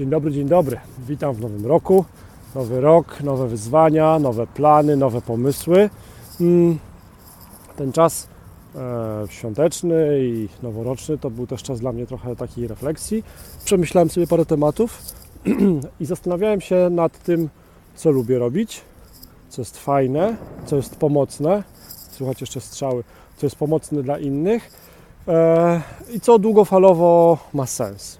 Dzień dobry, dzień dobry. Witam w nowym roku. Nowy rok, nowe wyzwania, nowe plany, nowe pomysły. Mm, Ten czas e, świąteczny i noworoczny to był też czas dla mnie trochę takiej refleksji. Przemyślałem sobie parę tematów i zastanawiałem się nad tym, co lubię robić, co jest fajne, co jest pomocne. Słuchać jeszcze strzały, co jest pomocne dla innych e, i co długofalowo ma sens.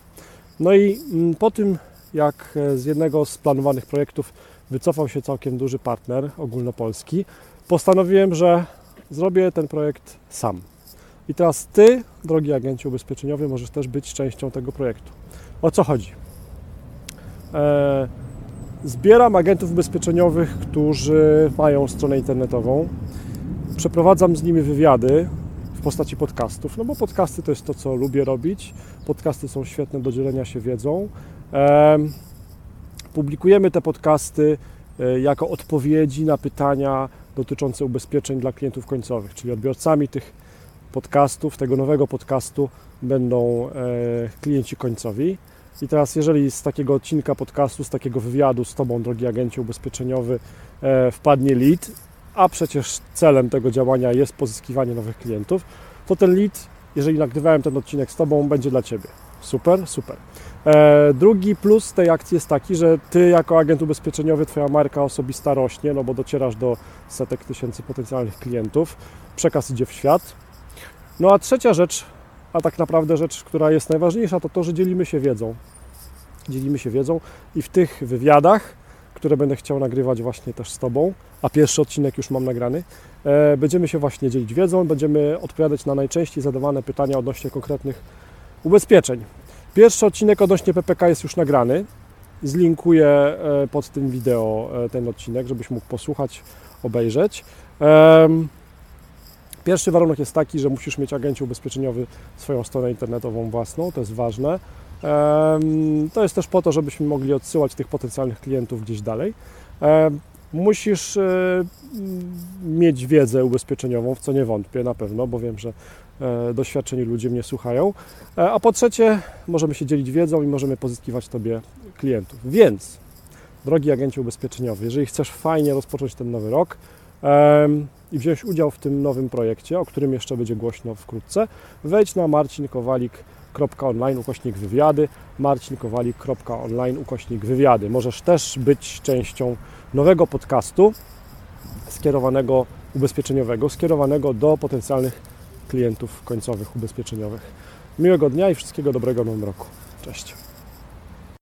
No i mm, po tym, jak e, z jednego z planowanych projektów wycofał się całkiem duży partner ogólnopolski, postanowiłem, że zrobię ten projekt sam. I teraz Ty, drogi agencie ubezpieczeniowy, możesz też być częścią tego projektu. O co chodzi? E, zbieram agentów ubezpieczeniowych, którzy mają stronę internetową. Przeprowadzam z nimi wywiady w postaci podcastów, no bo podcasty to jest to, co lubię robić. Podcasty są świetne do dzielenia się wiedzą. Em, Publikujemy te podcasty e, jako odpowiedzi na pytania dotyczące ubezpieczeń dla klientów końcowych, czyli odbiorcami tych podcastów, tego nowego podcastu będą e, klienci końcowi. I teraz, jeżeli z takiego odcinka podcastu, z takiego wywiadu z Tobą, drogi agencie ubezpieczeniowy, e, wpadnie lead, a przecież celem tego działania jest pozyskiwanie nowych klientów, to ten lead, jeżeli nagrywałem ten odcinek z Tobą, będzie dla Ciebie. Super, super. E, drugi plus tej akcji jest taki, że Ty jako agent ubezpieczeniowy, Twoja marka osobista rośnie, no bo docierasz do setek tysięcy potencjalnych klientów, przekaz idzie w świat. No a trzecia rzecz, a tak naprawdę rzecz, która jest najważniejsza, to to, że dzielimy się wiedzą. Dzielimy się wiedzą i w tych wywiadach, które będę chciał nagrywać właśnie też z Tobą, a pierwszy odcinek już mam nagrany, e, będziemy się właśnie dzielić wiedzą, będziemy odpowiadać na najczęściej zadawane pytania odnośnie konkretnych ubezpieczeń. Pierwszy odcinek odnośnie PPK jest już nagrany. Zlinkuję e, pod tym wideo e, ten odcinek, żebyś mógł posłuchać, obejrzeć. Pierwszy warunek jest taki, że musisz mieć agencie ubezpieczeniowy swoją stronę internetową własną, to jest ważne. To jest też po to, żebyśmy mogli odsyłać tych potencjalnych klientów gdzieś dalej. Musisz e, mieć wiedzę ubezpieczeniową, w co nie wątpię na pewno, bo wiem, że e, doświadczeni ludzie mnie słuchają. E, A po trzecie, możemy się dzielić wiedzą i możemy pozyskiwać Tobie klientów. Więc, drogi agencie ubezpieczeniowy, jeżeli chcesz fajnie rozpocząć ten nowy rok i wziąć udział w tym nowym projekcie, o którym jeszcze będzie głośno wkrótce, wejdź na marcinkowalik.online ukośnik wywiady, marcinkowalik.online ukośnik wywiady. Możesz też być częścią nowego podcastu skierowanego ubezpieczeniowego, skierowanego do potencjalnych klientów końcowych ubezpieczeniowych. Miłego dnia i wszystkiego dobrego w nowym roku. Cześć.